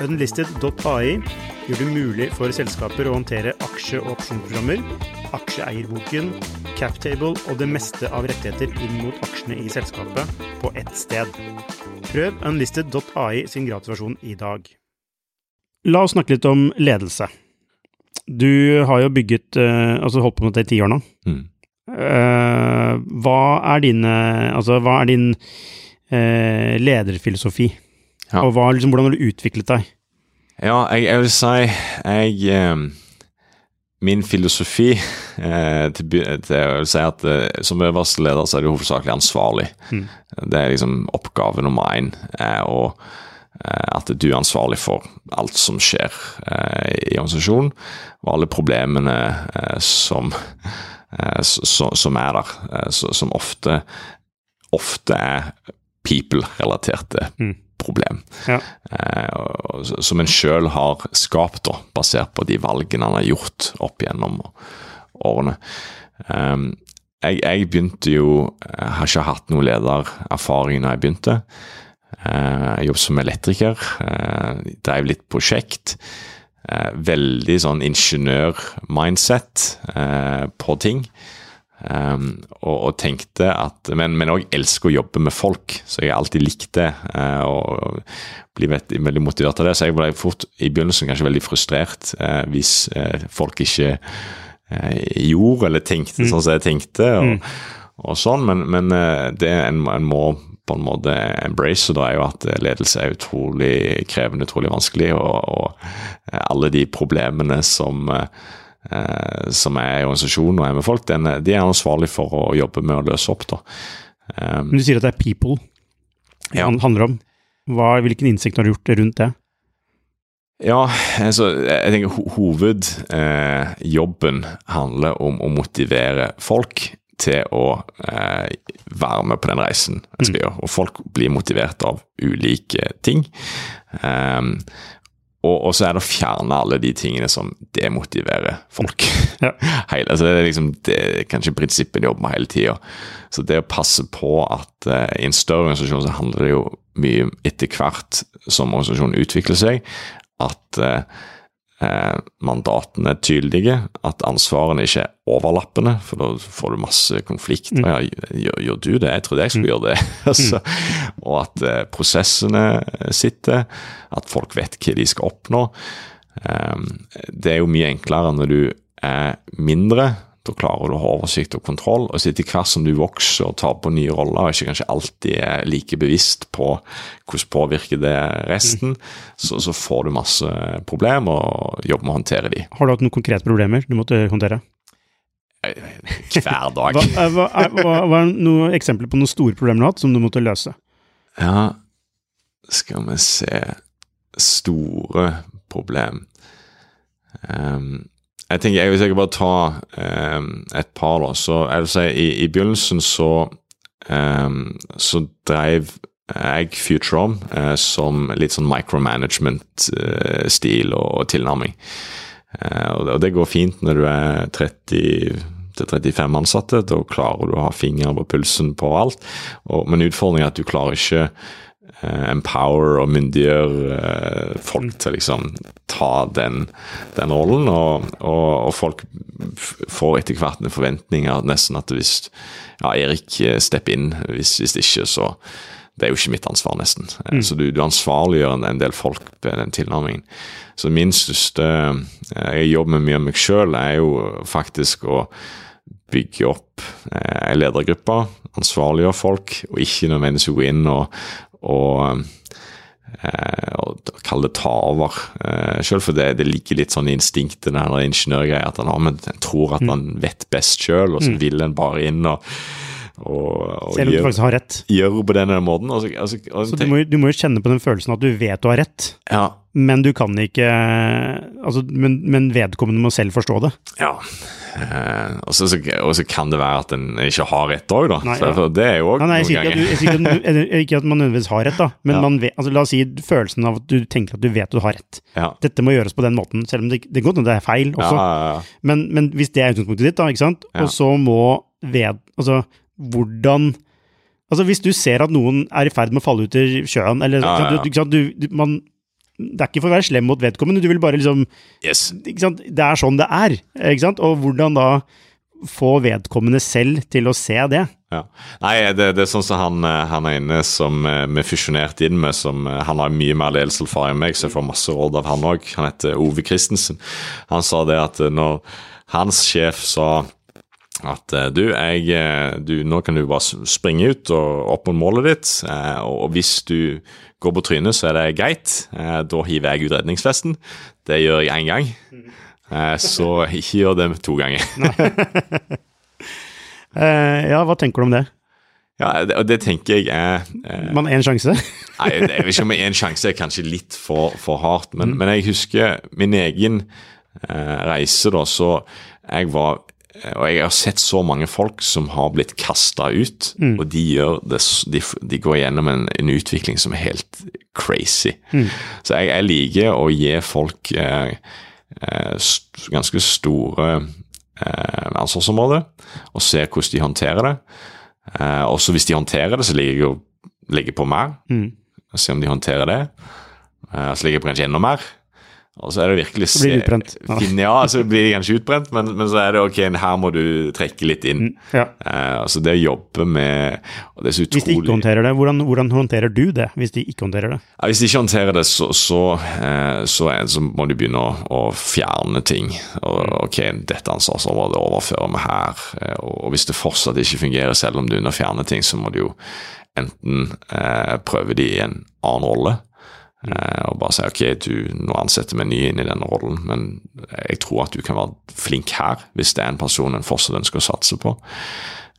Unlisted.ai gjør det mulig for selskaper å håndtere aksje- og opsjonsprogrammer, aksjeeierboken, captable og det meste av rettigheter inn mot aksjene i selskapet på ett sted. Prøv unlisted.ai sin gratisversjon i dag. La oss snakke litt om ledelse. Du har jo bygget eh, Altså holdt på med det i ti år nå. Mm. Eh, hva er dine Altså, hva er din eh, lederfilosofi? Ja. Og hva, liksom, hvordan har du utviklet deg? Ja, jeg, jeg vil si jeg eh, Min filosofi eh, til, til jeg vil si at eh, som øverste leder så er du hovedsakelig ansvarlig. Mm. Det er liksom oppgave nummer én. Eh, og eh, at du er ansvarlig for alt som skjer eh, i organisasjonen, og alle problemene eh, som, eh, så, som er der. Eh, som ofte, ofte er people-relaterte Mm. Problem. Ja. Eh, som en sjøl har skapt, da, basert på de valgene han har gjort opp gjennom årene. Um, jeg, jeg begynte jo Jeg har ikke hatt noe ledererfaring da jeg begynte. Eh, jeg jobbet som elektriker, uh, drev litt prosjekt. Eh, veldig sånn ingeniør-mindset eh, på ting. Um, og, og tenkte at Men men òg elsker å jobbe med folk, så jeg har alltid likt det. Uh, og blir veldig, veldig motivert av det. Så jeg ble fort i begynnelsen kanskje veldig frustrert uh, hvis uh, folk ikke gjorde eller tenkte sånn som jeg tenkte, og, og sånn. Men, men det en, en må på en måte embrace, og da er jo at ledelse er utrolig krevende, utrolig vanskelig, og, og alle de problemene som eh, som er i organisasjonen og er med folk, den, de er ansvarlig for å jobbe med å løse opp. da. Um, Men du sier at det er people det Ja. handler om. Hva, hvilken innsikt har du gjort rundt det? ja, altså, jeg tenker hovedjobben eh, handler om å motivere folk til å eh, være med på den reisen en skal gjøre. Og folk blir motivert av ulike ting. Um, og, og så er det å fjerne alle de tingene som demotiverer folk. Ja. Hele, altså det er liksom det er kanskje prinsippet de jobber med hele tida. Så det å passe på at uh, i en større organisasjon så handler det jo mye etter hvert som organisasjonen utvikler seg, at eh, eh, mandatene tydelige, at ansvarene ikke er overlappende, for da får du masse konflikt. Ja, gjør, gjør du det? Jeg trodde jeg skulle gjøre det. altså, og at eh, prosessene sitter, at folk vet hva de skal oppnå. Um, det er jo mye enklere når du er mindre. Da klarer du å ha oversikt og kontroll. Og etter hvert som du vokser og tar på nye roller, og ikke kanskje alltid er like bevisst på hvordan påvirker det resten, så, så får du masse problemer og jobber med å håndtere de Har du hatt noen konkrete problemer du måtte håndtere? hver dag. Hva, hva, er, hva, hva er noen eksempler på noen store problemer du har hatt, som du måtte løse? Ja, skal vi se Store problem. Ehm, jeg tenker, jeg vil sikkert bare ta ehm, et par, da. Så jeg vil si, i, i begynnelsen så ehm, Så drev jeg Futurom eh, som litt sånn micromanagement-stil og, og tilnærming. Eh, og, det, og det går fint når du er 30 til 35 ansatte. Da klarer du å ha fingeren på pulsen på alt. Og, men utfordringen er at du klarer ikke eh, empower og myndiggjøre eh, folk til liksom ta den, den rollen. Og, og, og folk får etter hvert en forventninger nesten at hvis ja, Erik eh, stepper inn, hvis, hvis ikke, så det er jo ikke mitt ansvar, nesten. Mm. Så du, du ansvarliggjør en, en del folk ved den tilnærmingen. Så min største eh, Jeg jobber med mye av meg sjøl, er jo faktisk å bygge opp eh, en ledergruppe, ansvarliggjøre folk, og ikke nødvendigvis gå inn og, og å og kalle det ta over eh, sjøl, for det, det ligger litt sånn i instinktet, den ingeniørgreia, at han, har, men, en tror at han vet best sjøl, og så vil en bare inn og og, og Selv om du faktisk har rett. gjør på denne måten. Altså, så, og så, du må, du må jo kjenne på den følelsen at du vet du har rett, ja, men du kan ikke altså, men, men vedkommende må selv forstå det. ja. Eh, og, så, kan det være at en ikke har rett òg, da. Nei, ja. for det er jo òg jeg noen ikke ganger. jeg sier ikke at, ikke at man nødvendigvis har rett, da, men Ja. man vet, altså, la oss si følelsen av at du tenker at du vet du har rett. Ja. Dette må gjøres på den måten, selv om det, det er godt det er feil Ja, også. ja, ja. Men, men hvis det er utgangspunktet ditt, da, og så må ved Altså, hvordan Altså, hvis du ser at noen er i ferd med å falle ut i sjøen, eller Ja, ja, ja. Du, du, du, man Det er ikke for å være slem mot vedkommende, du vil bare liksom Yes. Det er sånn det er? Og hvordan da få vedkommende selv til å se det. Ja. Nei, det, det er sånn som han, eh, han ene som eh, vi fusjonerte inn med, som eh, han har mye mer ledelseserfaring enn meg, så jeg får masse råd av han òg. Han heter Ove Christensen. Han sa det at når hans sjef sa at eh, du, jeg, eh, du, nå kan du bare springe ut og opp mot målet ditt, eh, og hvis du går på trynet, så er det greit. Da hiver jeg ut redningsvesten. Det gjør jeg én gang. Så ikke gjør det to ganger. Ja, hva tenker du om det? Ja, det, og det tenker jeg er eh, Man én sjanse? Nei, jeg vet ikke om en sjanse er kanskje litt for, for hardt, men, men jeg husker min egen eh, reise, da, så jeg var Og jeg har sett så mange folk som har blitt kasta ut, og de det de, de går gjennom en, en utvikling som er helt crazy. Så jeg, jeg liker å gi folk eh, eh, st ganske store eh, ansvarsområder, og se hvordan de håndterer det. Eh, også hvis de håndterer det, så liker jeg å legge på mer. Og se om de håndterer det. Eh, så ligger jeg på kanskje enda mer. Og så er det virkelig Så blir utbrent. Ja. Ja, så blir de kanskje utbrent, men, men så er det ok, her må du trekke litt inn. Ja. Eh, altså det å jobbe med og det er så Hvis de ikke utrolig håndterer det, hvordan, hvordan håndterer du det? Hvis de ikke håndterer det? ja, Hvis de ikke håndterer det, så, så, eh, så, er, så må de begynne å, å fjerne ting. Og, ok, dette ansvarsområdet overfører vi her. Eh, og, og hvis det fortsatt ikke fungerer selv om du begynner å fjerne ting, så må du jo enten eh, prøve de i en annen rolle. Eh, og bare si ok, du, nå ansetter vi ny inn i denne rollen, men jeg tror at du kan være flink her, hvis det er en person en fortsatt ønsker å satse på.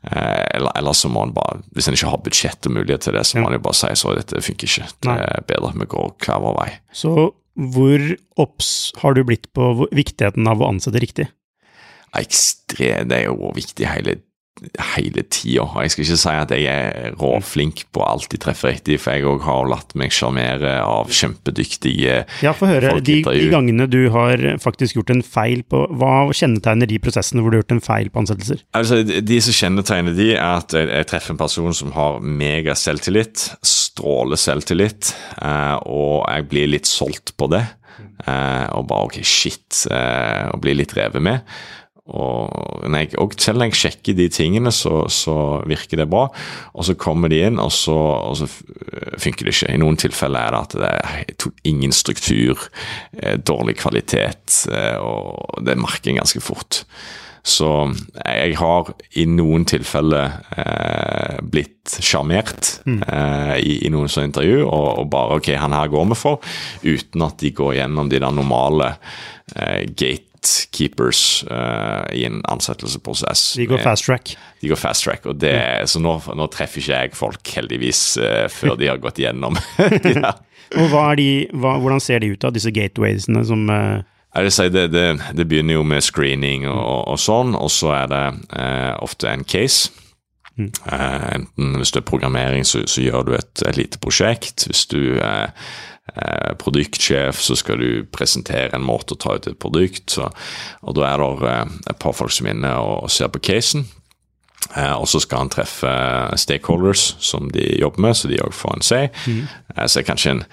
Eh, eller, eller så må en bare, hvis en ikke har budsjett og mulighet til det, så må en jo bare si så dette funker ikke. Det er bedre at vi går hver vår vei. Så hvor obs har du blitt på viktigheten av å ansette riktig? Ekstre, det er jo viktig hele, hele tida. Jeg skal ikke si at jeg er råflink på alt de treffer riktig, for jeg òg har latt meg sjarmere av kjempedyktige Ja, få høre. De, de gangene du har faktisk gjort en feil på Hva kjennetegner de prosessene hvor du har gjort en feil på ansettelser? Altså, De som kjennetegner de, er at jeg, treffer en person som har mega selvtillit, stråler selvtillit, eh, og jeg blir litt solgt på det. Eh, og bare ok, shit, eh, og blir litt revet med. Og, når jeg, og selv når jeg sjekker de tingene, så, så virker det bra. Og så kommer de inn, og så, og så funker det ikke. I noen tilfeller er det at det er ingen struktur, eh, dårlig kvalitet, eh, og det merker jeg ganske fort. Så jeg har i noen tilfeller eh, blitt sjarmert eh, i, i noen sånne intervju, og, og bare ok, han her går vi for, uten at de går gjennom de der normale eh, gatekeepers uh, i en ansettelsesprosess. De går fast track. De går fast track, og det, så nå, nå treffer ikke jeg folk, heldigvis, uh, før de har gått gjennom ja. Og de, hva, hvordan ser de ut, da, disse gatewaysene som uh... Si det, det, det begynner jo med screening og, og sånn, og så er det eh, ofte en case. Eh, enten hvis det er programmering, så, så gjør du et, et lite prosjekt. Hvis du eh, produktsjef, så skal du presentere en måte å ta ut et produkt. Så, og da er det eh, et par folk som er inne og, ser på casen. Eh, og så skal han treffe stakeholders som de jobber med, så de òg får en say. Mm. så det er kanskje en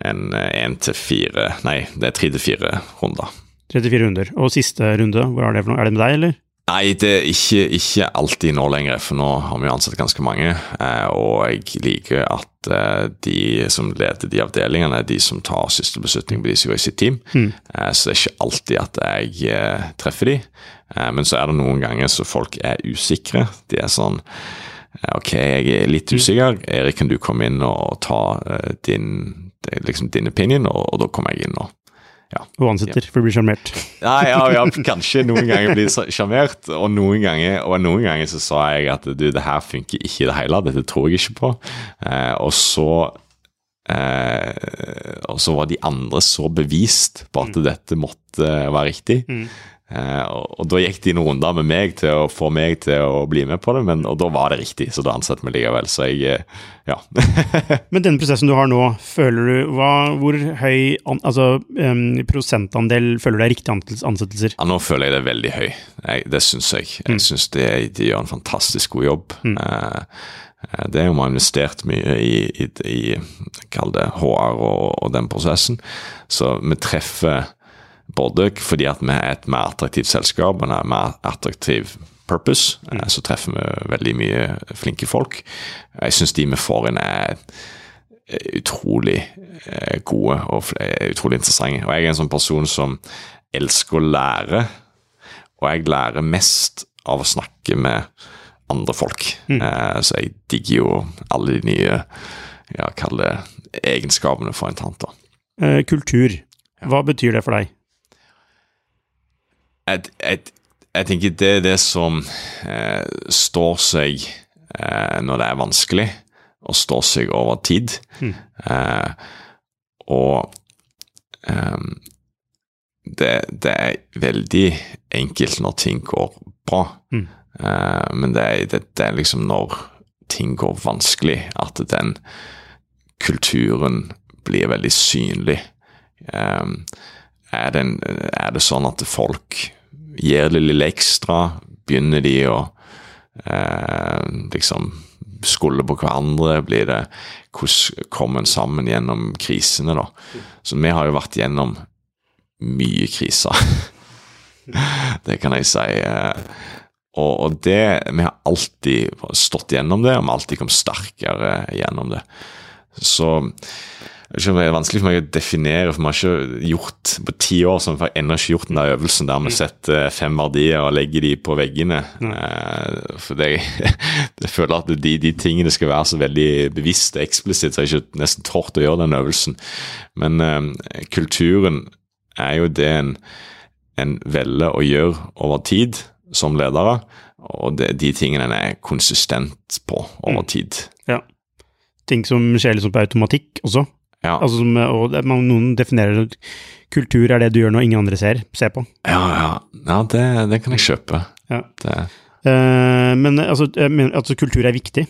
en én til fire Nei, det er tre til fire runder. 34 runder. Og siste runde, hvor er det for noe? Er det med deg, eller? Nei, det er ikke, ikke alltid nå lenger, for nå har vi jo ansatt ganske mange. Eh, og jeg liker at eh, de som leder de avdelingene, er de som tar siste beslutning på de som går i sitt team. Mm. så det er ikke alltid at jeg eh, treffer de. Eh, men så er det noen ganger så folk er usikre. De er sånn eh, Ok, jeg er litt usikker. Erik, kan du komme inn og ta eh, din, liksom din opinion? Og, og da kommer jeg inn og ja. Og ansetter, for å bli sjarmert. Ja, ja, ja, kanskje noen ganger blir sjarmert, og noen ganger og noen ganger så sa jeg at du, det her funker ikke i det hele, dette tror jeg ikke på. Eh, og så eh, Og så var de andre så bevist på at dette måtte være riktig. Eh, og, og da gikk de noen runder med meg til å få meg til å bli med på det, men, og da var det riktig, så da ansatte vi likevel. Så jeg eh, ja. Men denne prosessen du har nå, føler du hva, Hvor høy an, altså, um, prosentandel føler du er riktige ansettelser? Ja, nå føler jeg det er veldig høy. Jeg, det syns jeg. Jeg syns de, de gjør en fantastisk god jobb. Mm. eh, det er jo man investert mye i, i, i kall det HR og, og den prosessen. Så vi treffer både fordi at vi er et mer attraktivt selskap og en mer attraktiv purpose, mm. så treffer vi veldig mye flinke folk. Jeg syns de vi får inn er utrolig eh, gode og utrolig interessante. Og jeg er en sånn person som elsker å lære, og jeg lærer mest av å snakke med andre folk. Mm. så jeg digger jo alle de nye ja, kall det egenskapene for en tant. Eh, kultur, hva betyr det for deg? Jeg, jeg, jeg tenker det er det som eh, står seg eh, når det er vanskelig, og står seg over tid. Eh, og ehm, det, det er veldig enkelt når ting går bra, Mm. Eh, men det er, det, det er liksom når ting går vanskelig, at den kulturen blir veldig synlig. Ehm, er, det en, er det sånn at folk gir det lille ekstra? Begynner de å eh, liksom skulder på hverandre? Blir det Hvordan kommer en sammen gjennom krisene, da? Så vi har jo vært gjennom mye kriser. det kan jeg si. eh, Og, og det Vi har alltid stått gjennom det, og vi har alltid kommet sterkere gjennom det. Så ikke det er vanskelig for meg å definere, for vi har ikke gjort på ti år så har vi ennå ikke gjort den der øvelsen der vi setter fem verdier og legger de på veggene. Eh, for det, jeg føler at de, de tingene skal være så veldig bevisst og eksplisitt, så jeg har ikke nesten tort å gjøre den øvelsen. Men eh, kulturen er jo det en, en velger å gjøre over tid som ledere, og det, de tingene en er konsistent på over tid. Ja. Ting som skjer liksom på automatikk også. Ja. Altså og noen definerer at kultur er det du gjør når ingen andre ser, ser på. Ja, ja. ja det, det kan jeg kjøpe. Ja. Det, Eh, men altså, mener, altså, kultur er viktig.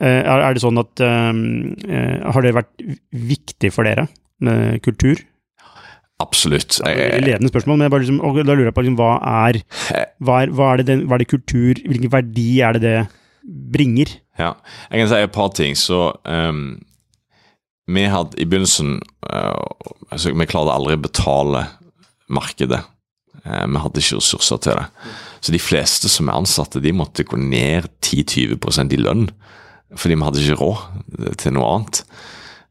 Uh, er, er det sånn at uh, eh, Har det vært viktig for dere med kultur? absolutt. Ledende spørsmål, men liksom, da lurer jeg på liksom, hva, er, hva, er, hva, er det den, hva er det kultur Hvilken verdi er det det bringer? ja. jeg kan si et par ting. Så ehm, vi hadde i begynnelsen eh, altså, Vi klarte aldri å betale markedet. Eh, vi hadde ikke ressurser til det. Så de fleste som er ansatte, de måtte gå ned 10-20% i lønn. Fordi vi hadde ikke råd til noe annet.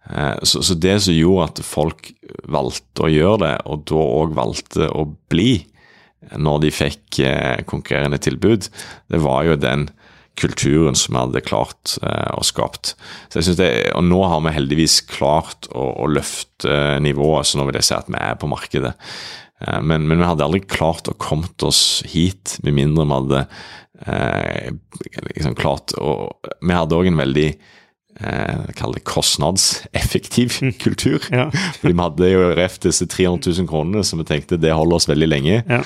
Eh, Så, så det som gjorde at folk valgte å gjøre det, og da òg valgte å bli når de fikk konkurrerende tilbud, det var jo den kulturen som vi hadde klart eh, å skapt. Så jeg synes det, Og nå har vi heldigvis klart å, å løfte nivået, så nå vil jeg si at vi er på markedet. Eh, Men, men vi hadde aldri klart å kommet oss hit med mindre vi hadde eh, liksom klart å Vi hadde òg en veldig eh, kall det kostnadseffektiv kultur. Ja. Fordi vi hadde jo ref disse 300 000 kronene, så vi tenkte det holder oss veldig lenge. Ja.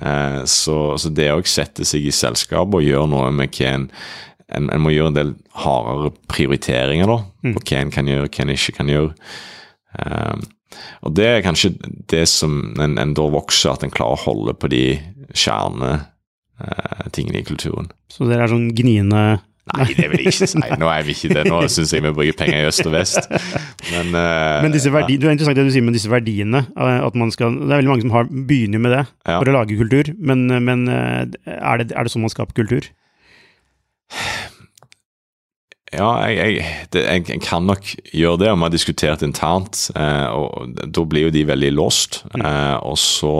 Eh, så, så det òg setter seg i selskapet og gjør noe med hva en en, en må gjøre en del hardere prioriteringer da, på hva en kan gjøre, hva en ikke kan gjøre. Eh, og det er kanskje det som en, en da vokser, at en klarer å holde på de kjernetingene i kulturen. Så dere er sånn gniende Nei, det vil jeg ikke si. Nå er vi ikke det. Nå syns jeg vi bruker penger i øst og vest. Men, uh, Men disse verdi, det er interessant det du sier med disse verdiene. eh, At man skal, det er veldig mange som har, begynner med det Ja. for å lage kultur, men, men eh, er, det, er det sånn man skaper kultur? Ja, jeg, jeg, det, jeg, kan nok gjøre det, og vi har diskutert internt. Eh, og Da blir jo de veldig låst. Eh, og, så,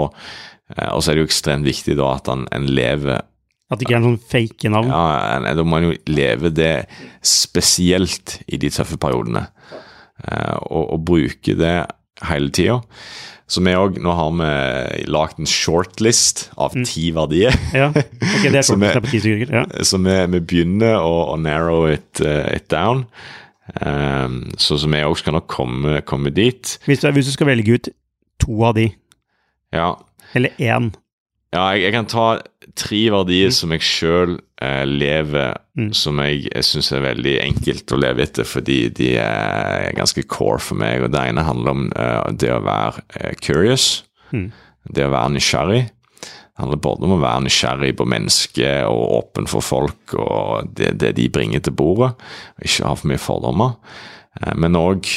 eh, og så er det jo ekstremt viktig da at en lever At det ikke er en sånn fake navn? ja, nei, Da må en jo leve det spesielt i de tøffe periodene. Eh, og, og bruke det hele tida. Så vi òg Nå har vi lagd en shortlist av ti verdier. Ja, ok, det er Så vi- er stykker. Ja. Så vi, vi begynner å, å narrow it, uh, it down. Um, så, så vi òg skal nok komme, komme dit. Hvis, du, hvis du skal velge ut to av de, Ja, eller én ja jeg, jeg kan ta tre verdier som jeg sjøl eh, lever Mm. som jeg, jeg syns er veldig enkelt å leve etter, fordi de er ganske core for meg. Og Det ene handler om uh, det å være uh, curious, Mm. det å være nysgjerrig. Det handler både om å være nysgjerrig på mennesket og åpen for folk og det, det de bringer til bordet, ikke ha for mye fordommer. Eh, Men òg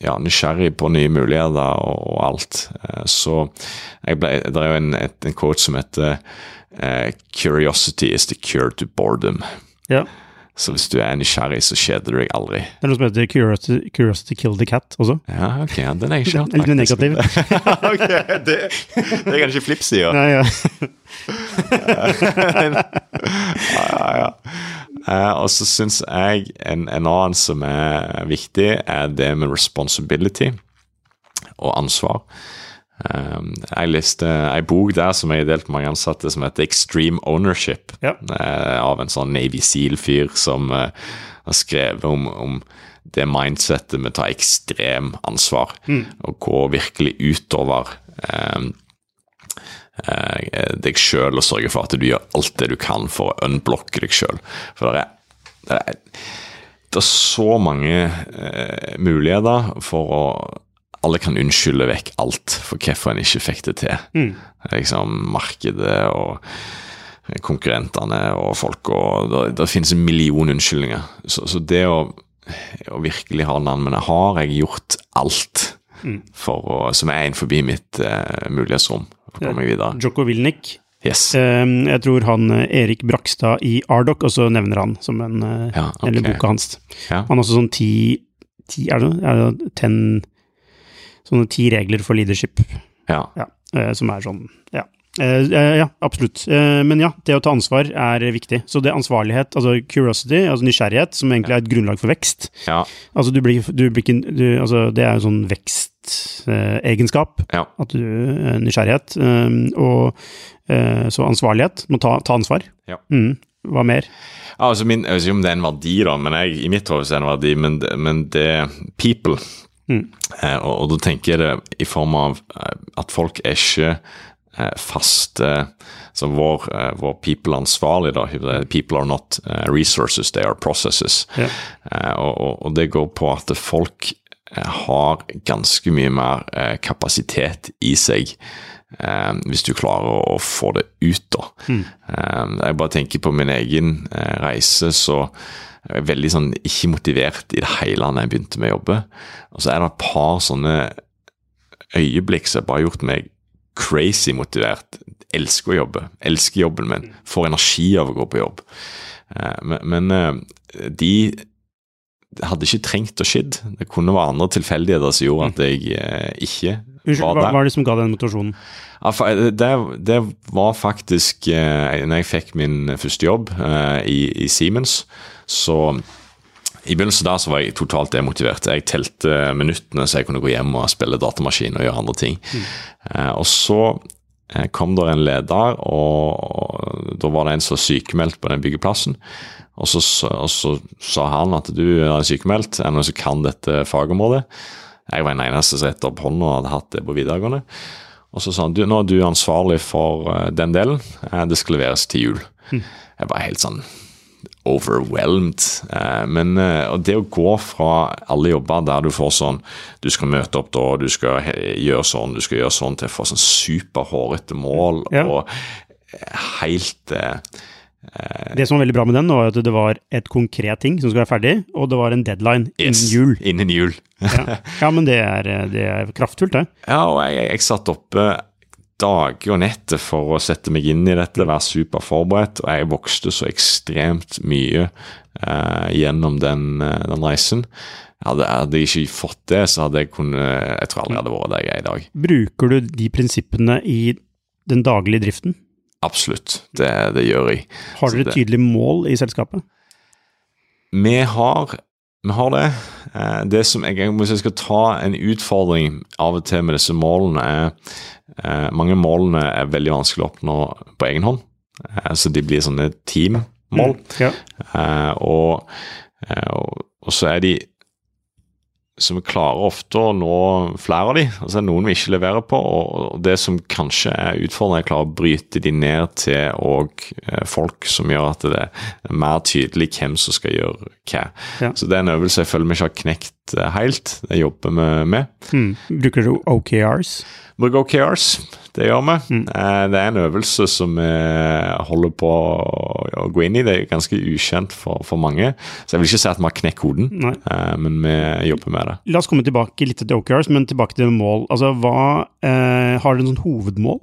ja, nysgjerrig på nye muligheter og, alt. Eh, Så jeg ble, det er jo en, en quote som heter eh, 'Curiosity is the cure to boredom'. Ja. Så hvis du er nysgjerrig, så kjeder du deg aldri. Det er noe som heter Curiosity, Curiosity Kill the Cat også. Ja, ok, den har jeg ikke hørt, Litt negativ. ok, det, det er kanskje flipsida. Ja, ja. ja, ja. Eh, og så syns jeg en, en annen som er viktig, er det med responsibility og ansvar. Um, jeg leste ei bok der som jeg delte med mange ansatte, som heter Extreme Ownership. Ja. Uh, av en sånn Navy Seal-fyr som uh, har skrevet om, om det mindsettet med å ta ekstrem ansvar. Og gå virkelig utover um, uh, deg sjøl og sørge for at du gjør alt det du kan for å unblocke deg sjøl. For det er, det er, det er så mange muligheter for å Alle kan unnskylde vekk alt for hvorfor en ikke fikk det til. Liksom Markedet og konkurrentene og folk og Det, det finnes en million unnskyldninger. Så, så det å, å virkelig ha Men har jeg gjort alt for å, som er innenfor mitt eh, mulighetsrom for å komme meg videre? Joko Wilnik. Yes. Eh, jeg tror han eh, Erik Brakstad i Ardoc, og så nevner han som en eh, Ja, okay. Eller boka hans. Ja. Han har også sånn ti, ti Er det noe? Er det ten Sånne ti regler for leadership. ja. Ja, eh, som er sånn Ja. Eh, eh, ja, absolutt. Men ja, det å ta ansvar er viktig. Så det ansvarlighet, altså curiosity, altså nysgjerrighet, som egentlig er et grunnlag for vekst. ja. Altså du blir, du blir ikke du, Altså det er jo sånn vekstegenskap. ja. at du Nysgjerrighet. eh, og så ansvarlighet. Må ta, ta ansvar. Ja. Mm. Hva mer? Ja, altså min, jeg vet ikke om det er en verdi, da, men jeg, i mitt hode er det en verdi, men men det people. Mm. Eh, og, og da tenker jeg det i form av eh, at folk er ikke eh, faste Så vår, vår people-ansvarlig, da. er People are not resources, they are processes. Eh, og, og, og det går på at folk har ganske mye mer kapasitet i seg. Eh, hvis du klarer å, å få det ut, da. Eh, jeg bare tenker på min egen eh, reise, så jeg er veldig sånn ikke motivert i det hele da jeg begynte med å jobbe. Og så er det et par sånne øyeblikk som har bare gjort meg crazy motivert. Elsker å jobbe, elsker jobben min, får energi av å gå på jobb. Eh, Men, men eh, de hadde ikke trengt å skje. Det kunne være andre tilfeldigheter som gjorde at jeg eh, ikke Unnskyld, hva, er det som ga den motivasjonen? Det, det var faktisk eh, Når jeg fikk min første jobb eh, i, i Siemens, så i begynnelsen der så var jeg totalt demotivert. Jeg telte minuttene så jeg kunne gå hjem og spille datamaskin og gjøre andre ting. Mm. og så eh, kom der en leder, og, og da var det en som var sykemeldt på den byggeplassen. Og så, og så sa han at du er sykemeldt, er det noen som kan dette fagområdet? Jeg var den eneste som rette opp hånda og hadde hatt det på videregående. Og så sa han du, nå er du ansvarlig for eh, den delen, Eh, det skal leveres til jul. Jeg var helt sånn overwhelmed. Eh, men og det å gå fra alle jobber der du får sånn Du skal møte opp da, du skal gjøre sånn, du skal gjøre sånn, til å få sånn superhårete mål Ja. og helt Det som var veldig bra med den, var at det var et konkret ting som skulle være ferdig, og det var en deadline innen yes, jul. Innen jul. Ja, ja men det er, det er kraftfullt, det. Ja, og jeg, jeg satt oppe dager og netter for å sette meg inn i dette, være superforberedt, og jeg vokste så ekstremt mye eh, gjennom den, eh, den reisen. Hadde jeg ikke fått det, så hadde jeg kunnet Jeg tror aldri jeg hadde vært der jeg er i dag. Bruker du de prinsippene i den daglige driften? Absolutt. Det, det gjør jeg. Har dere et tydelig mål i selskapet? Vi har vi har det. Eh, det som jeg, Hvis jeg skal ta en utfordring av og til med disse målene, er eh, Mange målene er veldig vanskelig å oppnå på egen hånd. Eh, så de blir sånne teammål. Mm, ja. Og, og, og så er de så vi klarer ofte å nå flere av de, altså noen vi ikke leverer på. Og det som kanskje er utfordrende, er å klare å bryte de ned til og eh, folk som gjør at det er mer tydelig hvem som skal gjøre hva. Ja. Så det er en øvelse jeg føler vi ikke har knekt eh, helt. Det jobber vi med. Mm. Bruker du OKRs? Bruker OKRs. Det gjør vi. Mm. Eh, det er en øvelse som vi holder på å gå inn i. Det er ganske ukjent for, for mange. Så jeg vil ikke si at vi har knekt koden, Nei. Eh, men vi jobber med det. La oss komme tilbake litt til OKRs, men tilbake til mål. Altså, hva, eh, Har dere noen hovedmål?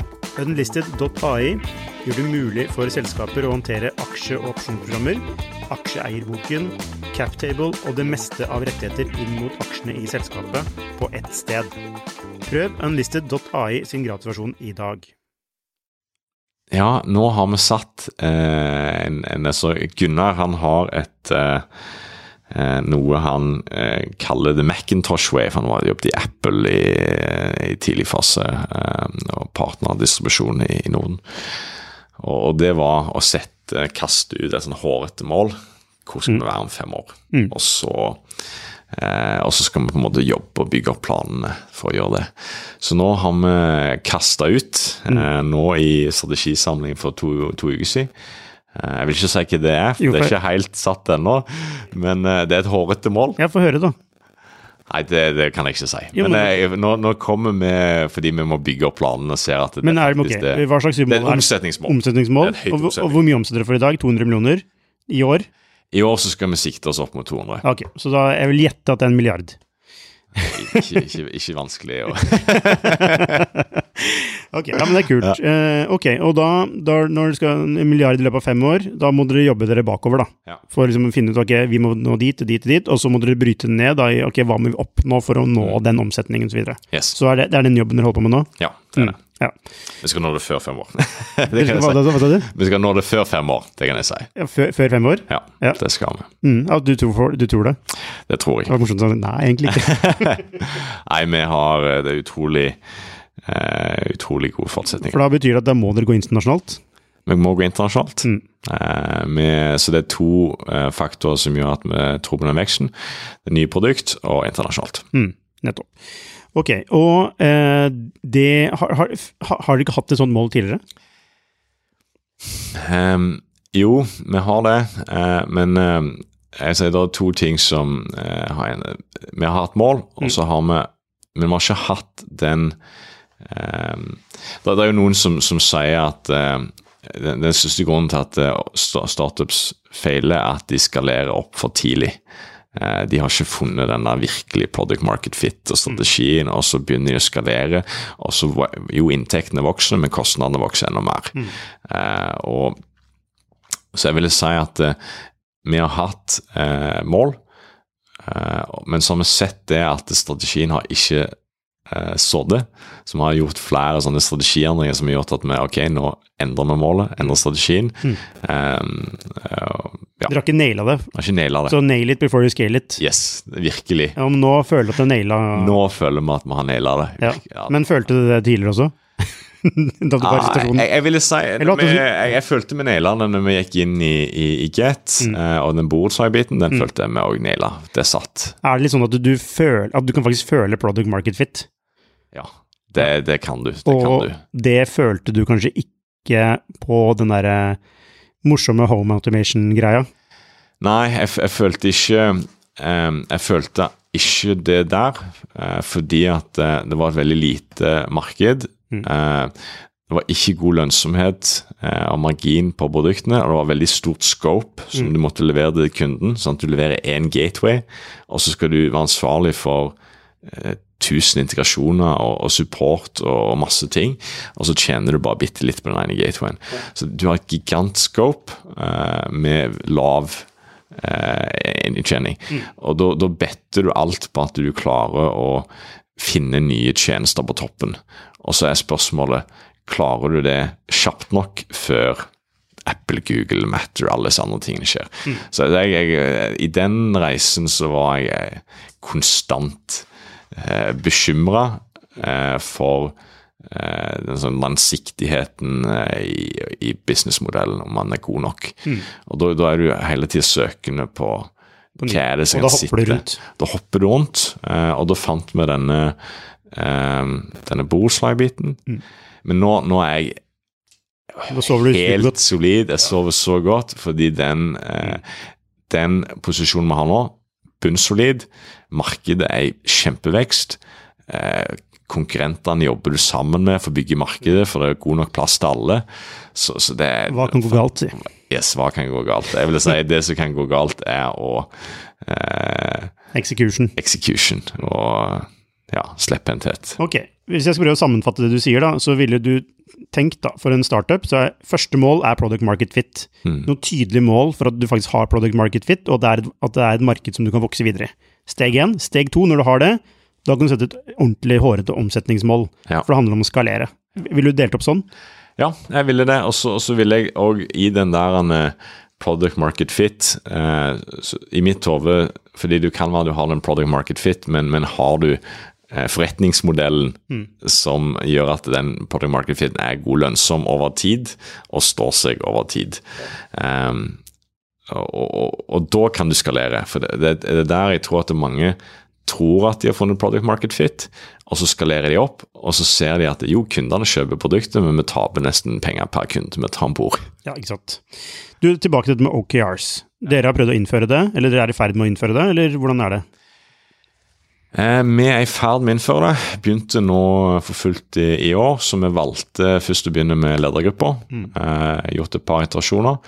Unlisted.ai gjør det mulig for selskaper å håndtere aksje- og opsjonsprogrammer, aksjeeierboken, captable og det meste av rettigheter inn mot aksjene i selskapet på ett sted. Prøv unlisted.ai sin gratisversjon i dag. Ja, nå har vi satt eh, en, en, altså Gunnar han har et eh, noe han eh, kaller The Macintosh Way, for han var jobbet i Apple i, i tidlig fase, eh, og partnerdistribusjon i, i Norden. Og, det var å sette, kaste ut et sånn hårete mål. Hvor skal vi mm. være om fem år? Mm. Og så Eh, og så skal vi på en måte jobbe og bygge opp planene for å gjøre det. Så nå har vi kasta ut, mm. eh, nå i strategisamlingen for to, to uker siden. Eh, jeg vil ikke si hva det er, for det er ikke helt satt ennå. Men eh, det er et hårete mål. Ja, få høre, da. Nei, det, det, kan jeg ikke si. Jo, men, men jeg, nå, nå, kommer vi fordi vi må bygge opp planene og ser at det, men er, okay. det, Hva slags det er et omsetningsmål. omsetningsmål. Og, og, hvor mye omsetter dere for i dag? 200 millioner i år? I år så skal vi sikte oss opp mot 200. Ok, Så da jeg vil gjette at det er en milliard? Ikke, ikke, ikke, vanskelig å Ok, ja, men det er kult. Ja. Eh, ok, Og da, da, når det skal en milliard i løpet av fem år, da må dere jobbe dere bakover, da. Ja. For liksom å finne ut ok, vi må nå dit og dit og dit, og så må dere bryte ned da i ok, hva må vi oppnå for å nå mm. den omsetningen osv. Så, videre. yes. så er det, det er den jobben dere holder på med nå? Ja, det er det. Mm. Ja. Vi skal nå det før fem år. det kan jeg si. Vi skal nå det før fem år, det kan jeg si. Ja, før, før, fem år? Ja, ja. det skal vi. Mm, ja, du, tror, du, tror, det? Det tror jeg. Det var morsomt å si nei, egentlig ikke. nei, vi har eh, det er utrolig, uh, utrolig god forutsetning. For da betyr det at da må dere gå internasjonalt? Vi må gå internasjonalt. Mm. Uh, med, så det er to uh, faktorer som gjør at vi tror på den veksten. Det nye produkt og internasjonalt. Mm, nettopp. Ok, og eh, det har, har, har, dere ikke hatt et sånt mål tidligere? Um, jo, vi har det, uh, men uh, jeg sier det er to ting som uh, har en, Vi har hatt mål, og mm. så har vi Men vi har ikke hatt den um, det, er jo noen som, som sier at den, den største grunnen til at startups feiler, er at de skalerer opp for tidlig. Eh, de har ikke funnet den der virkelig product market fit og strategien, og så begynner de å skalere. og så Jo, inntektene vokser, men kostnadene vokser enda mer. Mm. Eh, og Så jeg ville si at eh, vi har hatt eh, mål, eh, men så har vi sett det at strategien har ikke eh, sådde, som har gjort flere sånne strategiendringer som har gjort at vi ok, nå endrer vi målet, endrer strategien. Mm. Um, uh, ja. Dere har ikke naila det? Har ikke naila det. Så nail it before you scale it. Yes, virkelig. Ja, men nå føler du at du naila Nå føler vi at vi har naila det. Ja. Ja. Men følte du det tidligere også? da du var i jeg, jeg ville si vi, jeg, jeg, følte vi naila det når vi gikk inn i, i, i Get, mm. og den boredside-biten, den mm. følte jeg vi òg naila. Det satt. Er det litt sånn at du, føler, at du kan faktisk føle product market fit? Ja, det, det kan du. Det og kan du. det følte du kanskje ikke på den derre morsomme home automation-greia? Nei, jeg, jeg, følte ikke um, Jeg følte ikke det der, uh, fordi at det var et veldig lite marked. Mm. Det var ikke god lønnsomhet eh, av margin på produktene, og det var veldig stort scope som Mm. du måtte levere til kunden. sånn at Du leverer én gateway, og så skal du være ansvarlig for eh, 1000 integrasjoner og, og support og, masse ting, og så tjener du bare bitte litt på den ene gatewayen. Så du har et gigantscope uh, med lav uh, inntjening. Og da, better du alt på at du klarer å finne nye tjenester på toppen. Og så er spørsmålet klarer du det kjapt nok før Apple, Google, Matter, alle disse andre tingene skjer. Så jeg, jeg, i den reisen så var jeg konstant eh, bekymra eh, for eh, den sånn langsiktigheten eh, i, i businessmodellen, om man er god nok. Og da, da er du hele tida søkende på hva er det som kan sitte. rundt. Da hopper du rundt, og da fant vi denne, denne boreslide-biten. Mm. Men nå, nå er jeg helt solid. Jeg sover så godt fordi den, eh, den posisjonen vi har nå, bunnsolid. Markedet er i kjempevekst. Eh, konkurrentene jobber du sammen med for å bygge markedet, for det er god nok plass til alle. Så, så det Hva kan gå galt? si? Yes, hva kan gå galt? Jeg vil si Det som kan gå galt, er å eh, Execution. execution og ja, slepphendthet. Ok, Hvis jeg skal prøve å sammenfatte det du sier, da, så ville du tenkt da, for en startup, så er første mål er product market fit. Mm. Noen tydelige mål for at du faktisk har product market fit, og det er, at det er et marked som du kan vokse videre i. Steg én. Steg to, når du har det, da kan du sette et ordentlig hårete omsetningsmål. Ja. For det handler om å skalere. Ville du delt opp sånn? Ja, jeg ville det. Og så ville jeg òg i den der eh, product market fit eh, så, I mitt hode, fordi du kan være du har den product market fit, men, men har du eh, forretningsmodellen som gjør at den product market fiten er god lønnsom over tid, og står seg over tid. Um, og, og, og da kan du skalere. For det, det, det er der jeg tror at mange tror at de har funnet product market fit, og så skalerer de opp, og så ser de at jo, kundene kjøper produktet, men vi taper nesten penger per kunde vi tar om bord. Ja, ikke sant. Du, Tilbake til dette med OKRs. Dere har prøvd å innføre det, eller dere er i ferd med å innføre det, eller hvordan er det? Eh, vi er i ferd med å innføre det. Begynte nå for fullt i, i år, så vi valgte først å begynne med ledergrupper. Eh, gjort et par iterasjoner.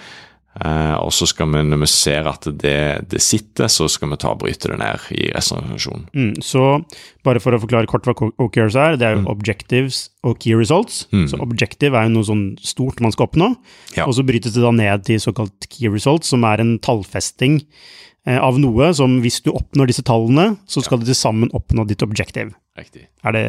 Eh, og så skal vi, når vi ser at det, det sitter, så skal vi ta og bryte det ned i resten av organisasjonen. Mm, så bare for å forklare kort hva OKRs er, det er jo objectives og key results. Så objective er jo noe sånn stort man skal oppnå, Ja. og så brytes det da ned til såkalt key results, som er en tallfesting av noe som hvis du oppnår disse tallene, så skal du til sammen oppnå ditt objective. Riktig. Er det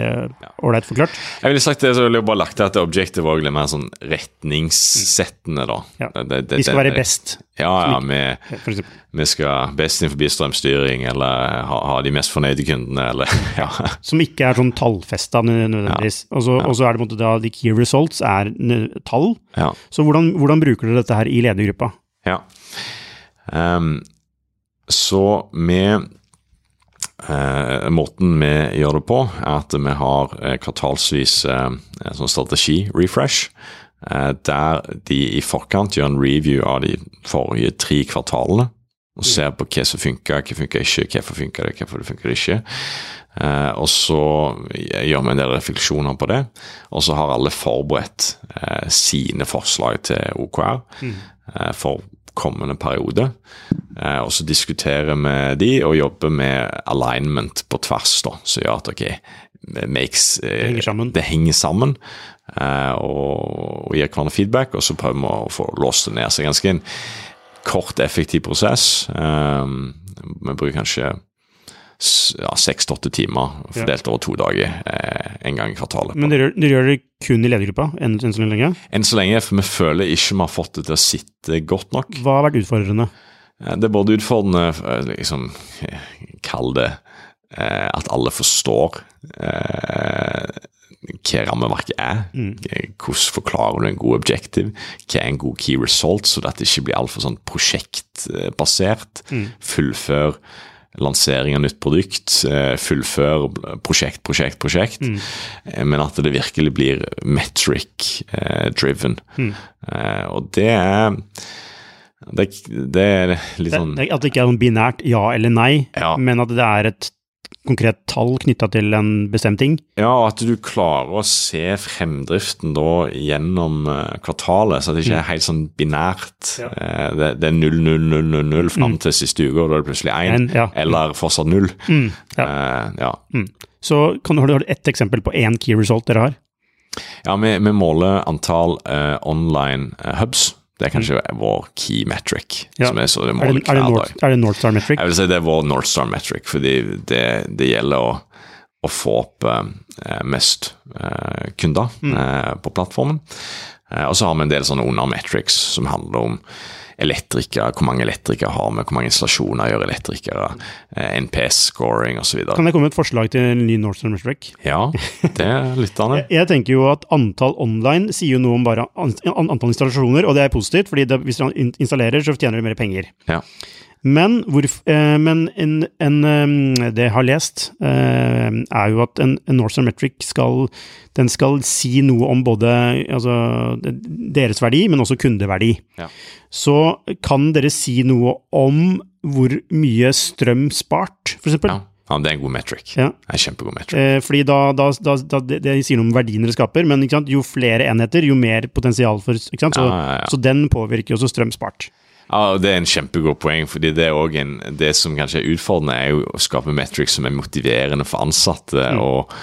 ålreit forklart? Jeg ville sagt det, så ville jeg bare lagt til at objective var litt mer sånn retningssettende, da. Ja. Det- det- Vi skal være best, Ja, ja, vi, vi skal best innenfor strømstyring, eller ha, ha de mest fornøyde kundene, eller ja. Som ikke er sånn tallfesta nødvendigvis. Og så er det på en måte da de key results er tall. ja. Så hvordan, hvordan bruker dere dette her i ledergruppa? Ja. Ehm, så med eh, Måten vi gjør det på, er at vi har eh, kvartalsvis eh, sånn strategi-refresh. Eh, der de i forkant gjør en review av de forrige tre kvartalene. Og ser på hva som funker, hva funker ikke, hvorfor funker det, hvorfor det funker ikke. Eh, og så gjør vi en del refleksjoner på det. Og så har alle forberedt eh, sine forslag til OKR eh, for kommende periode. Eh, og så diskuterer vi de og jobber med alignment på tvers, da, som gjør at ok, makes, eh, Det henger sammen. Det henger sammen eh, og, og gir hverandre feedback, og så prøver vi å få låst det ned. Så ganske en kort, effektiv prosess. Eh, vi bruker kanskje seks til åtte timer fordelt over to dager eh, en gang i kvartalet. Men dere, dere gjør det kun i ledergruppa enn enn så lenge? enn så lenge, for vi føler ikke vi har fått det til å sitte godt nok. Hva har vært utfordrende? Eh, Det er både utfordrende, eh, liksom, kall det eh, at alle forstår eh, hva rammeverket er. Mm. Hvordan forklarer du en god objective? Hva er en god key result, så det ikke blir altfor sånn prosjektbasert. Fullfør lansering av nytt produkt, eh, fullfør prosjekt, prosjekt, prosjekt. Mm. Men at det virkelig blir metric-driven. Og det er det, det er litt sånn det, at det ikke er binært ja eller nei, Ja. men at det er et konkret tall knytta til en bestemt ting. Ja, og at du klarer å se fremdriften da gjennom uh, kvartalet, så det ikke er helt sånn binært. Ja. Uh, det, det, er 0, 0, 0, 0, 0 fram til siste uke, og da er det plutselig 1, ja. eller fortsatt 0. Mm, ja. Uh, ja. Mm. Så kan du ha ett eksempel på én key result dere har? ja, vi, vi måler antall online hubs. Det er kanskje vår key metric. Ja. som er så det Er det, er det, hver dag. er det North Star Metric? Jeg vil si det er vår North Star metric, fordi det, det gjelder å, å få opp uh, mest uh, kunder eh, på plattformen. Og så har vi en del sånne undermetrics som handler om elektrikere, hvor mange elektrikere har vi, hvor mange installasjoner gjør elektrikere, eh, NPS-scoring osv. Kan det komme et forslag til en ny Northern Star Ja, det lytter han Jeg, jeg tenker jo at antall online sier jo noe om bare an, an, antall installasjoner, og det er positivt, fordi det, hvis du installerer, så tjener du mer penger. Ja. Men, hvor, eh, men en, en, eh, det jeg har lest, eh, er jo at en, en North Metric skal, den skal si noe om både altså, deres verdi, men også kundeverdi. Ja. Så kan dere si noe om hvor mye strøm spart, eksempel? Ja. ja, det er en god metric. Ja. Det er en kjempegod metric. Eh, fordi da, da, da, da det, det sier noe om verdien dere skaper, men jo flere enheter, jo mer potensial for? Så, Ja, ja, ja. så den påvirker jo også strøm spart. Ja, og Det er en kjempegod poeng, fordi det er også en, det som kanskje er utfordrende, er jo å skape metrics som er motiverende for ansatte og,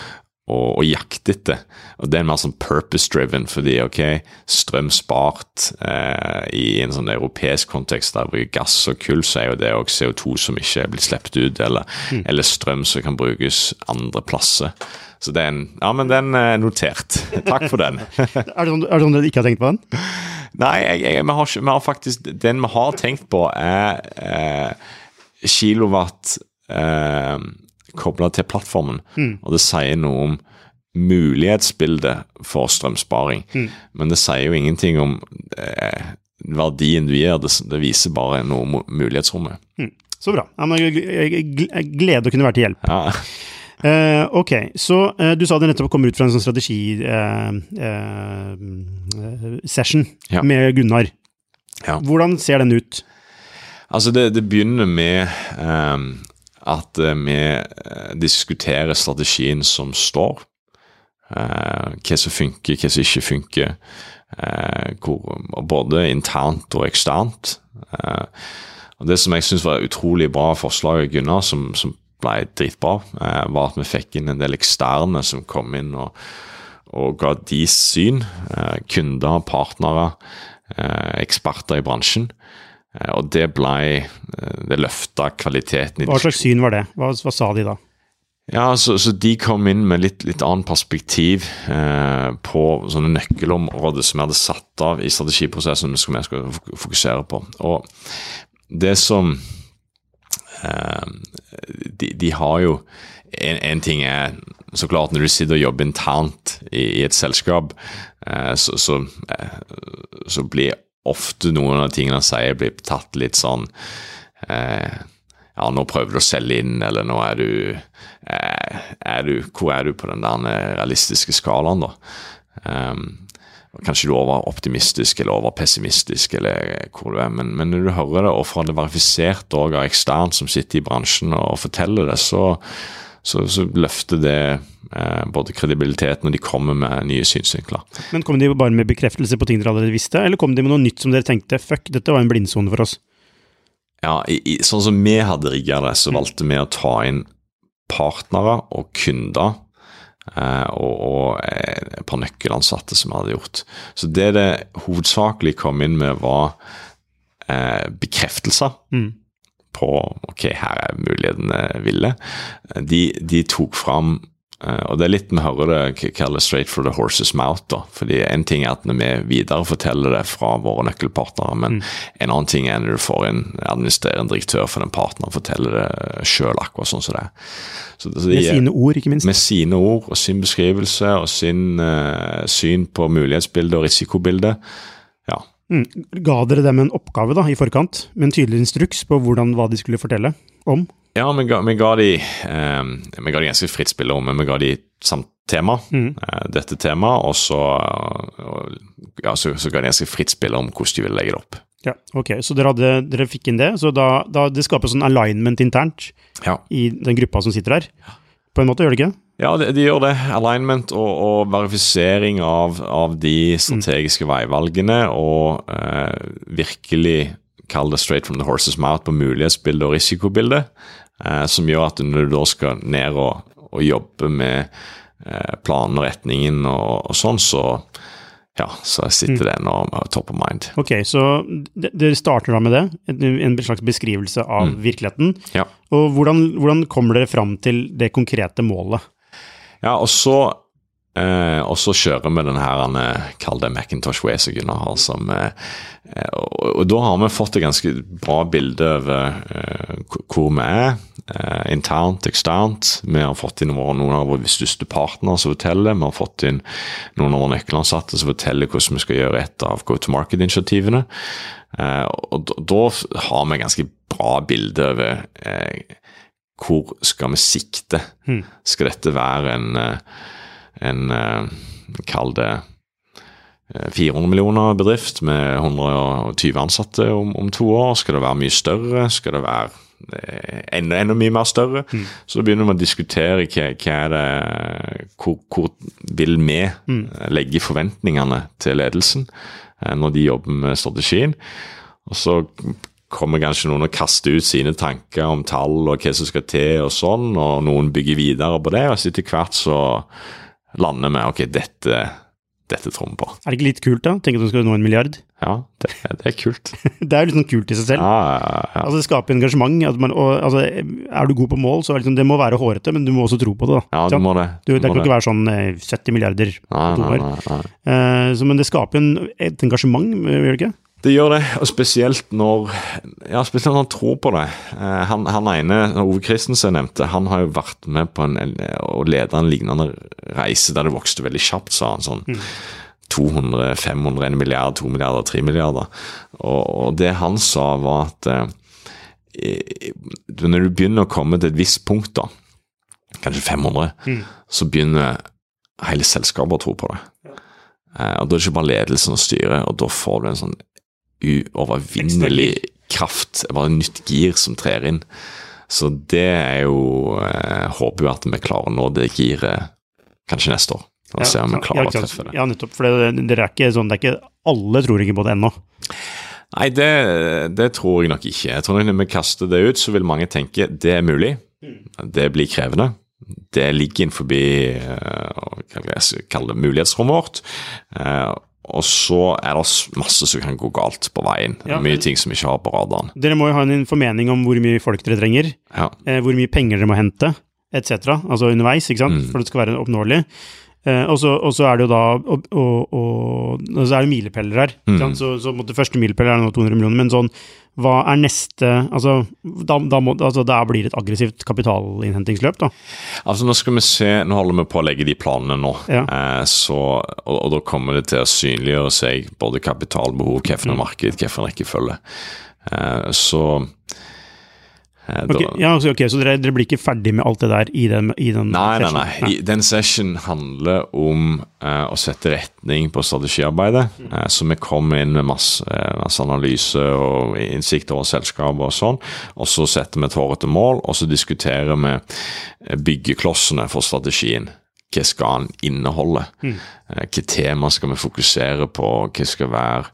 og, og jakte etter. Og Det er mer sånn purpose-driven, fordi ok, strøm spart eh, i en sånn europeisk kontekst der vi bruker gass og kull, så er jo det også CO2 som ikke er blitt sluppet ut, eller, eller strøm som kan brukes andre plasser. Så det er en, ja, men den er notert. Takk for den. Er det sånn, sånn dere ikke har tenkt på den? Nei, jeg, jeg, vi, har, vi har faktisk Den vi har tenkt på, er eh, kilowatt eh, kobla til plattformen. Og det sier noe om mulighetsbildet for strømsparing. Men det sier jo ingenting om eh, verdien du gir. Det, det viser bare noe om mulighetsrommet. Så bra. Jeg, gleder å kunne være til hjelp. Ja. Uh, ok, så uh, du sa det nettopp kom ut fra en sånn strategisession eh, uh, session Ja. med Gunnar. Ja. Hvordan ser den ut? Altså, det, det begynner med at eh, vi eh, diskuterer strategien som står. Eh, hva som funker, hva som ikke funker. både internt og eksternt. Og Det som jeg syns var utrolig bra forslag av Gunnar, som, som ble dritbra, var at vi fikk inn en del eksterne som kom inn og, og ga deres syn. Kunder, partnere, eksperter i bransjen. Eh, Og det ble eh, Det løfta kvaliteten i Hva slags syn var det? Hva, hva sa de da? Ja, så, så de kom inn med litt, litt annet perspektiv eh, på sånne nøkkelområder som vi hadde satt av i strategiprosessen som vi fok- fokusere på. Og det som eh, de, de har jo en, en ting er så klart når du sitter og jobber internt i, i et selskap, eh, så, så, eh, så blir ofte noen av tingene han sier, blir tatt litt sånn eh, ja, nå prøver du å selge inn, eller nå er du, eh, er du Hvor er du på den der eh, realistiske skalaen, da? Um, kanskje du er over optimistisk eller over pessimistisk, eller hvor du er, men, men når du hører det, og får det verifisert av ekstern som sitter i bransjen og forteller det, så, så, så løfter det eh, både kredibilitet når de kommer med nye synsvinkler. Men Kom de bare med bekreftelse på ting dere allerede visste, eller kom de med noe nytt som dere tenkte fuck, dette var en blindsone for oss? Ja, i, i, sånn som vi hadde rigga det, så valgte vi å ta inn partnere og kunder eh, og, og eh, et par nøkkelansatte som vi hadde gjort. Så det det hovedsakelig kom inn med, var eh, bekreftelser Mm. På ok, her er mulighetene ville. De, de tok fram eh, og det er litt vi hører det kalles straight for the horse's mouth. da, fordi En ting er at når vi videreforteller det fra våre nøkkelpartnere, men en annen ting er når du får en administrerende direktør for den partneren forteller det sjøl, akkurat sånn som det er. Så, så de Med sine ord, ikke minst. med sine ord og sin beskrivelse og sin uh, syn på mulighetsbildet og risikobildet. Ja. Mm. Ga dere dem en oppgave da, i forkant, med en tydelig instruks på hvordan, hva de skulle fortelle om? Ja, vi ga, vi ga de eh, Vi ga de ganske fritt spillerom, men vi ga de samt tema, Mm. eh, dette temaet, og så, og, ja, så, så ga de ganske fritt spillerom hvordan de ville legge det opp. Ja, ok. Så dere, hadde, dere fikk inn det. Så da, da det skaper sånn alignment internt Ja. i den gruppa som sitter der. På en måte, gjør det ikke? Ja, de, de gjør det. Alignment og, og verifisering av, av de strategiske veivalgene og eh, virkelig kall det straight from the horse's mouth på mulighetsbildet og risikobildet, eh, som gjør at når du da skal ned og, og jobbe med eh, planen og retningen og, og sånn, så ja, så sitter det nå top of mind. Ok, så dere starter da med det, en, slags beskrivelse av virkeligheten. Ja. Og hvordan, hvordan kommer dere fram til det konkrete målet? Ja, og så eh, og så kjører vi den her, eh, kall det Macintosh Way, som eh, eh, og, og da har vi fått et ganske bra bilde over eh, hvor- vi er, eh, internt, eksternt. Vi har fått inn våre, noen av våre største partnere som forteller, vi har fått inn noen av våre nøkkelansatte som forteller hvordan vi skal gjøre et av go to market-initiativene. Eh, og da, har vi ganske bra bilde over hvor skal vi sikte? Skal dette være en, en eh, Kall det eh, 400 millioner bedrift med 120 ansatte om, om to år? Skal det være mye større? Skal det være eh, enda, enda mye mer større? Så begynner vi å diskutere hva, hva det, hvor, hvor vil vi eh, legge forventningene til ledelsen eh, når de jobber med strategien. Og så kommer kanskje noen og kaster ut sine tanker om tall og hva som skal til, og sånn, og noen bygger videre på det, og så etter hvert så lander med ok, dette, dette tror vi på. Er det ikke litt kult, da? Tenk at du skal nå en milliard? Ja, det, det er kult. Det er jo litt sånn kult i seg selv. Ja, ja, ja. Altså Det skaper engasjement. Man, og, altså, er du god på mål, så er det, liksom, det må være hårete, men du må også tro på det. da. ja du må det. Du, det må kan ikke være sånn eh, 70 milliarder på to år. Eh, så, men det skaper en, et engasjement, eh, gjør det ikke? Det gjør det, og spesielt når ja, spesielt når han tror på det. Eh, han, han ene, Ove Christensen nevnte, han har jo vært med på en, å lede en lignende reise der det vokste veldig kjapt, sa han. sånn 200, 500, 1 milliard, 2 milliarder, 3 milliarder. Og, og det han sa, var at eh, når du begynner å komme til et visst punkt, da, kanskje 500, så begynner hele selskapet å tro på det. Eh, og Da er det ikke bare ledelsen og styret, og da får du en sånn uovervinnelig kraft, bare nytt gir som trer inn. Så det er jo eh, Håper jo at vi klarer å nå det giret kanskje neste år. Og se om vi klarer ja, å treffe det. Ja, nettopp. For det, det er ikke sånn, det er ikke alle tror ikke på det ennå. Nei, det, det tror jeg nok ikke. Jeg tror Når vi kaster det ut, så vil mange tenke det er mulig. Det blir krevende. Det ligger innenfor uh, mulighetsrommet vårt. Eh, og så er det masse som kan gå galt på veien. Ja. Mye ting som ikke har på radaren. Dere må jo ha en formening om hvor mye folk dere trenger, Ja. eh, hvor mye penger dere må hente, etc. Altså underveis, ikke sant, Mm. for det skal være oppnåelig. Eh, og, så, og så er det jo da Og, og, og, så er det milepæler her. Mm. Så, så måtte første milepæl er nå 200 millioner, men sånn hva er neste Altså, da, da, må, altså, da blir det et aggressivt kapitalinnhentingsløp, da. Altså Nå skal vi se, nå holder vi på å legge de planene nå. Ja. Eh, så, og, og da kommer det til å synliggjøre seg både kapitalbehov, hvilket marked, hvilken rekkefølge. Eh, så eh, da, Ok, ja, altså, ok, Så dere, dere blir ikke ferdig med alt det der i den, i den Nei, nei, sessionen? nei. Den session handler om uh, å sette retning på strategiarbeidet. Eh, så vi kommer inn med masse, masse analyse og innsikt over selskapet og sånn. Og så setter vi et hårete mål, og så diskuterer vi byggeklossene for strategien. Hva skal den inneholde? Mm. Hvilke tema skal vi fokusere på? Hva skal være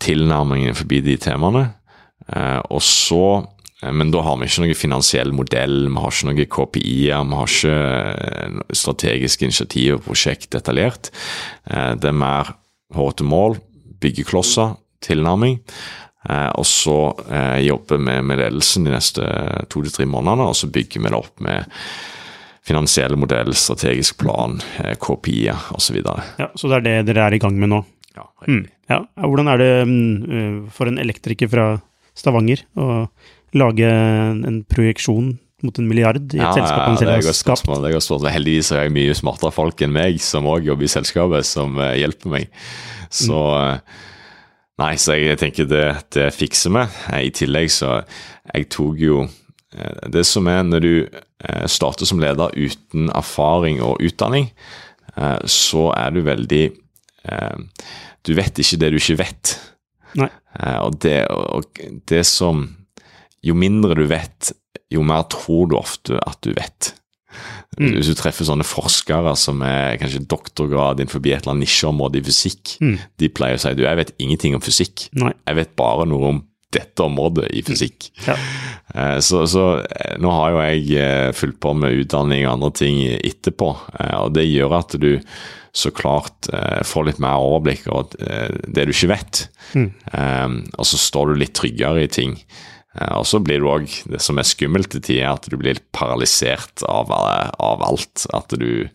tilnærmingen forbi de temaene? Og så men da har vi ikke noen finansiell modell, vi har ikke noen KPI-er, vi har ikke eh, strategiske initiativ og prosjekt detaljert. Eh, Det er mer hårete mål, byggeklosser, tilnærming. Eh, Og så eh, jobber vi med ledelsen de neste to til tre månedene, og så bygger vi det opp med finansiell modell, strategisk plan, eh, KPI-er osv. Ja, så det er det dere er i gang med nå? Ja, Mm. Ja. Hvordan er det mm, eh, for en elektriker fra Stavanger å lage en projeksjon mot en milliard i et Ja, selskap han selv er har skapt? spørsmål. Det er godt spørsmål. Heldigvis har jeg mye smartere folk enn meg som òg jobber i selskapet, som eh, hjelper meg. Så eh, Nei, så jeg tenker det, det fikser vi. Eh, I tillegg så Jeg tok jo Det som er når du starter som leder uten erfaring og utdanning, så er du veldig Du vet ikke det du ikke vet. Nei. Og, det, og det som Jo mindre du vet, jo mer tror du ofte at du vet. Mm. Hvis du treffer sånne forskere som er kanskje doktorgrad innenfor et eller annet nisjeområde i fysikk, Mm. de pleier å si du, jeg vet ingenting om fysikk. Nei. Jeg vet bare noe om dette området i fysikk. Ja. Eh, Så, så eh, nå har jo jeg eh, fulgt på med utdanning og andre ting etterpå, og det gjør at du så klart får litt mer overblikk over det du ikke vet. Mm. Og så står du litt tryggere i ting. Eh, Og så blir du òg Det som er skummelt til tider, er at du blir paralysert av, eh, av alt. At du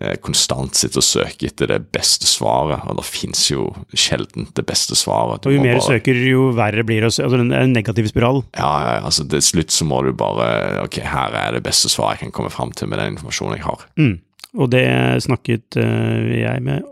eh, konstant sitter og søker etter det beste svaret, og det fins jo sjelden det beste svaret. Du Og jo mer du søker, jo verre blir det. Altså, det er en negativ spiral. ja, ja, altså til slutt så må du bare Ok, her er det beste svaret jeg kan komme fram til med den informasjonen jeg har. Mm. Og det snakket jeg med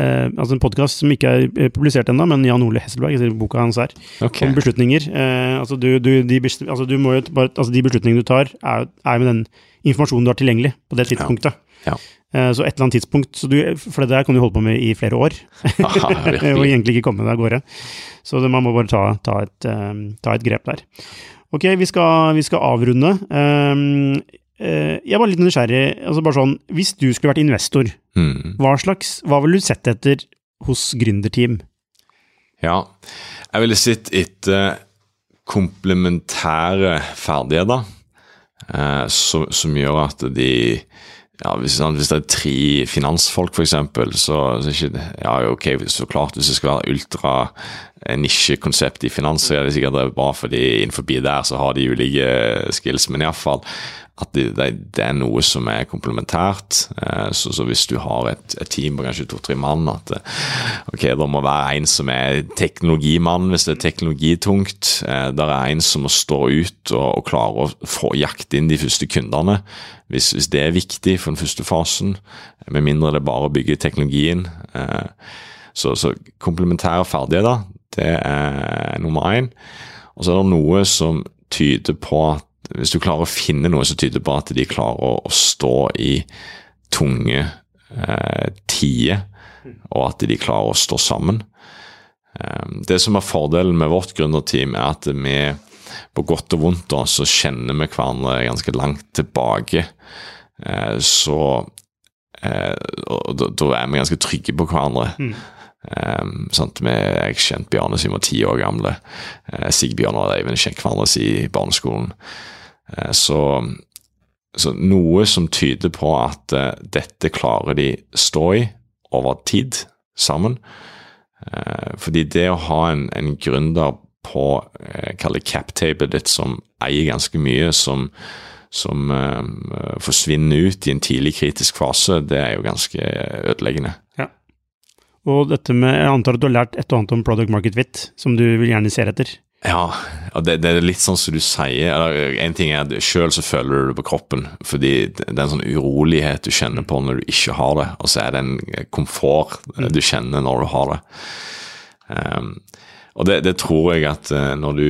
eh, Altså en podkast som ikke er eh, publisert ennå, men Jan Ole Hesselberg, altså boka hans her, okay. om beslutninger. Eh, altså, du, du, de, altså, du bare, altså de beslutningene du tar, er, er med den informasjonen du har tilgjengelig på det tidspunktet. Ja. Eh, så et eller annet tidspunkt så du, For det der kan du holde på med i flere år, Aha, og egentlig ikke komme deg av gårde. Så det, man må bare ta, ta, et, um, ta et grep der. Ok, vi skal, vi skal avrunde. Um, jeg var litt nysgjerrig. altså bare sånn, Hvis du skulle vært investor, mm. hva slags, hva ville du sett etter hos gründerteam? Ja, jeg ville sett etter komplementære ferdigheter eh, som, som gjør at de ja, hvis, hvis det er tre finansfolk, f.eks., så, så er ikke ja, ok, så klart hvis det skal være ultra eh, i finans, så er det sikkert bra, fordi innenfor der så har de ulike skills, men iallfall at det, det, det er noe som er komplementært. Eh, så, så hvis du har et, et team på kanskje to-tre mann, at eh, ok, det må være en som er teknologimann hvis det er teknologitungt. Eh, der er en som må stå ut og, og klare å få jakte inn de første kundene, hvis, hvis det er viktig for den første fasen. Med mindre det er bare å bygge teknologien. Eh, så, så komplementære ferdigheter, det er nummer én. Og så er det noe som tyder på at hvis du klarer å finne noe som tyder på at de klarer å, stå i tunge eh, tider, og at de klarer å stå sammen. Eh, det som er fordelen med vårt gründerteam, er at vi på godt og vondt da, så kjenner vi hverandre ganske langt tilbake. Eh, så eh, og da, da er vi ganske trygge på hverandre. Um, sant? Vi, jeg kjente Bjarne siden vi var ti år gamle. Uh, Sigbjørn og Eivind kjente hverandre siden barneskolen. Uh, så, så noe som tyder på at uh, dette klarer de stå i over tid sammen. Fordi det å ha en, en gründer på eh, cap-tablet ditt som eier ganske mye, som, som eh, forsvinner ut i en tidlig kritisk fase, det er jo ganske ødeleggende. Og dette med, jeg antar at du har lært et og annet om product market fit, som du vil gjerne se etter. Ja, det, det er litt sånn som du sier. Eller, en ting er at Sjøl så føler du det på kroppen, fordi det er en sånn urolighet du kjenner på når du ikke har det, og så er det en komfort du kjenner når du har det. Um, og det, det, tror jeg at når du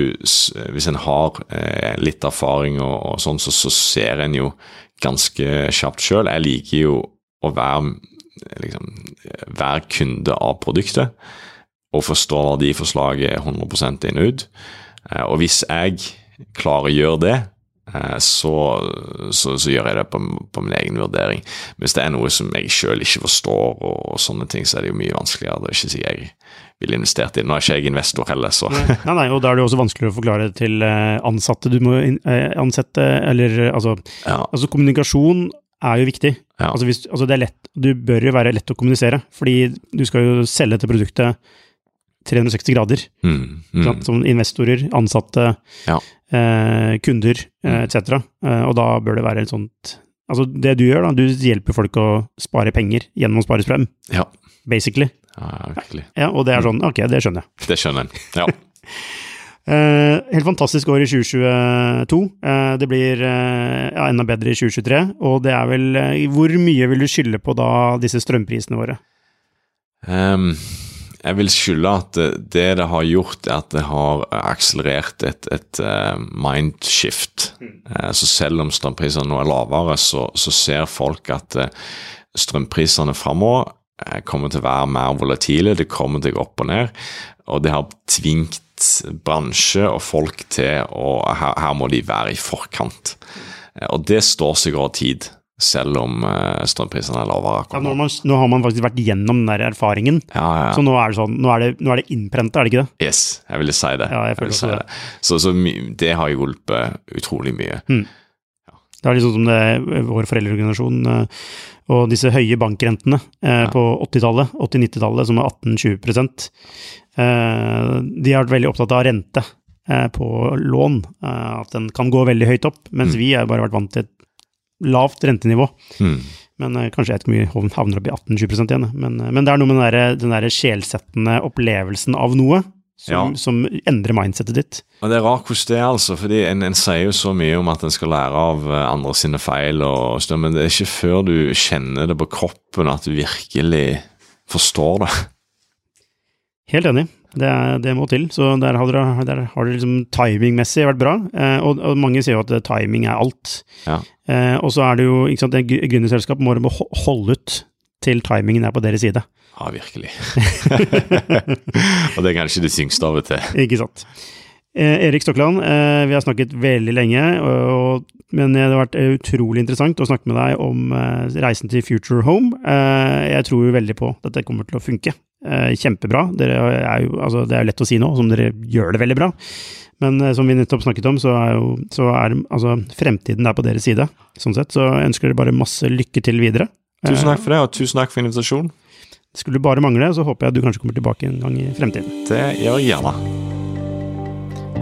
Hvis en har eh, litt erfaring og, og sånn, så, så ser en jo ganske kjapt sjøl. Jeg liker jo å være liksom, være kunde av produktet og forstå verdiforslaget 100 inn og ut. Og hvis jeg klarer å gjøre det, så, så, så gjør jeg det på, på, min egen vurdering. Hvis det er noe som jeg sjøl ikke forstår, og, og, sånne ting, så er det jo mye vanskeligere. Det er ikke sikkert jeg ville investert i. Nå er ikke jeg investor heller, så Nei, nei, og da er det jo også vanskeligere å forklare til ansatte du må ansette, eller altså, ja. altså kommunikasjon er jo viktig. Ja. Altså, hvis, altså det er lett, du bør jo være lett å kommunisere, fordi du skal jo selge dette produktet 360 grader. Mm, mm. Som investorer, ansatte, ja. eh, kunder eh, etc. Eh, og da bør det være et sånt Altså det du gjør, da, du hjelper folk å spare penger gjennom å spare strøm, ja. basically. Ja, virkelig. Ja, og det er sånn, ok, det skjønner jeg. Det skjønner en, ja. Uh, helt fantastisk år i 2022. Uh, det blir uh, ja, enda bedre i 2023. Og det er vel Hvor mye vil du skylde på da disse strømprisene våre? Um, jeg vil skylde at det det har gjort, er at det har akselerert et, et uh, mindshift. Uh, så selv om strømprisene nå er lavere, så, så ser folk at uh, strømprisene framover eh, kommer til å være mer volatile, det kommer til å gå opp og ned. Og det har tvingt bransje og folk til å Her, her må de være i forkant. Eh, og det står seg over tid, selv om uh, strømprisene er lavere. Ja, nå, har man, nå, har man faktisk vært gjennom den der erfaringen, ja, ja. så nå er det sånn, nå er det, nå er det innprenta, er det ikke det? Yes, jeg ville si det. Ja, jeg jeg si det. Så, så det har hjulpet utrolig mye. Mm. Det er liksom som det, vår foreldreorganisasjon eh, og disse høye bankrentene eh, på 80-tallet, 80-90-tallet, som er 18-20 eh, De har vært veldig opptatt av rente eh, på lån, eh, at den kan gå veldig høyt opp, mens Mm. vi har bare vært vant til lavt rentenivå. Mm. Men eh, kanskje jeg vet ikke hvor mye havner opp i 18-20 igjen. Men, eh, men det er noe med den der, den der sjelsettende opplevelsen av noe som, Ja. som endrer mindsetet ditt. Og Det er rart hvordan det er, altså, fordi en, en sier jo så mye om at en skal lære av eh, andre sine feil, og, sånn, men det er ikke før du kjenner det på kroppen at du virkelig forstår det. Helt enig. Det, det må til. Så der har dere, der har det liksom timingmessig vært bra. Eh, og, og mange sier jo at timing er alt. Ja. Eh, og så er det jo ikke sant, et gründerselskap må må holde ut til timingen er på deres side. Ja, virkelig. og det er kanskje det syngste av og til. Ikke sant. Eh, Erik Stokland, eh, vi har snakket veldig lenge, og, men det har vært eh, utrolig interessant å snakke med deg om eh, reisen til Future Home. Eh, jeg tror jo veldig på at dette kommer til å funke. Eh, kjempebra. Er jo, altså, det er jo lett å si nå, som dere gjør det veldig bra. Men eh, som vi nettopp snakket om, så er jo så er, altså, fremtiden er på deres side. Sånn sett, så jeg ønsker dere bare masse lykke til videre. Tusen takk for det, og tusen takk for invitasjonen. Skulle bare mangle, så håper jeg at du kanskje kommer tilbake en gang i fremtiden. Det gjør jeg gjerne.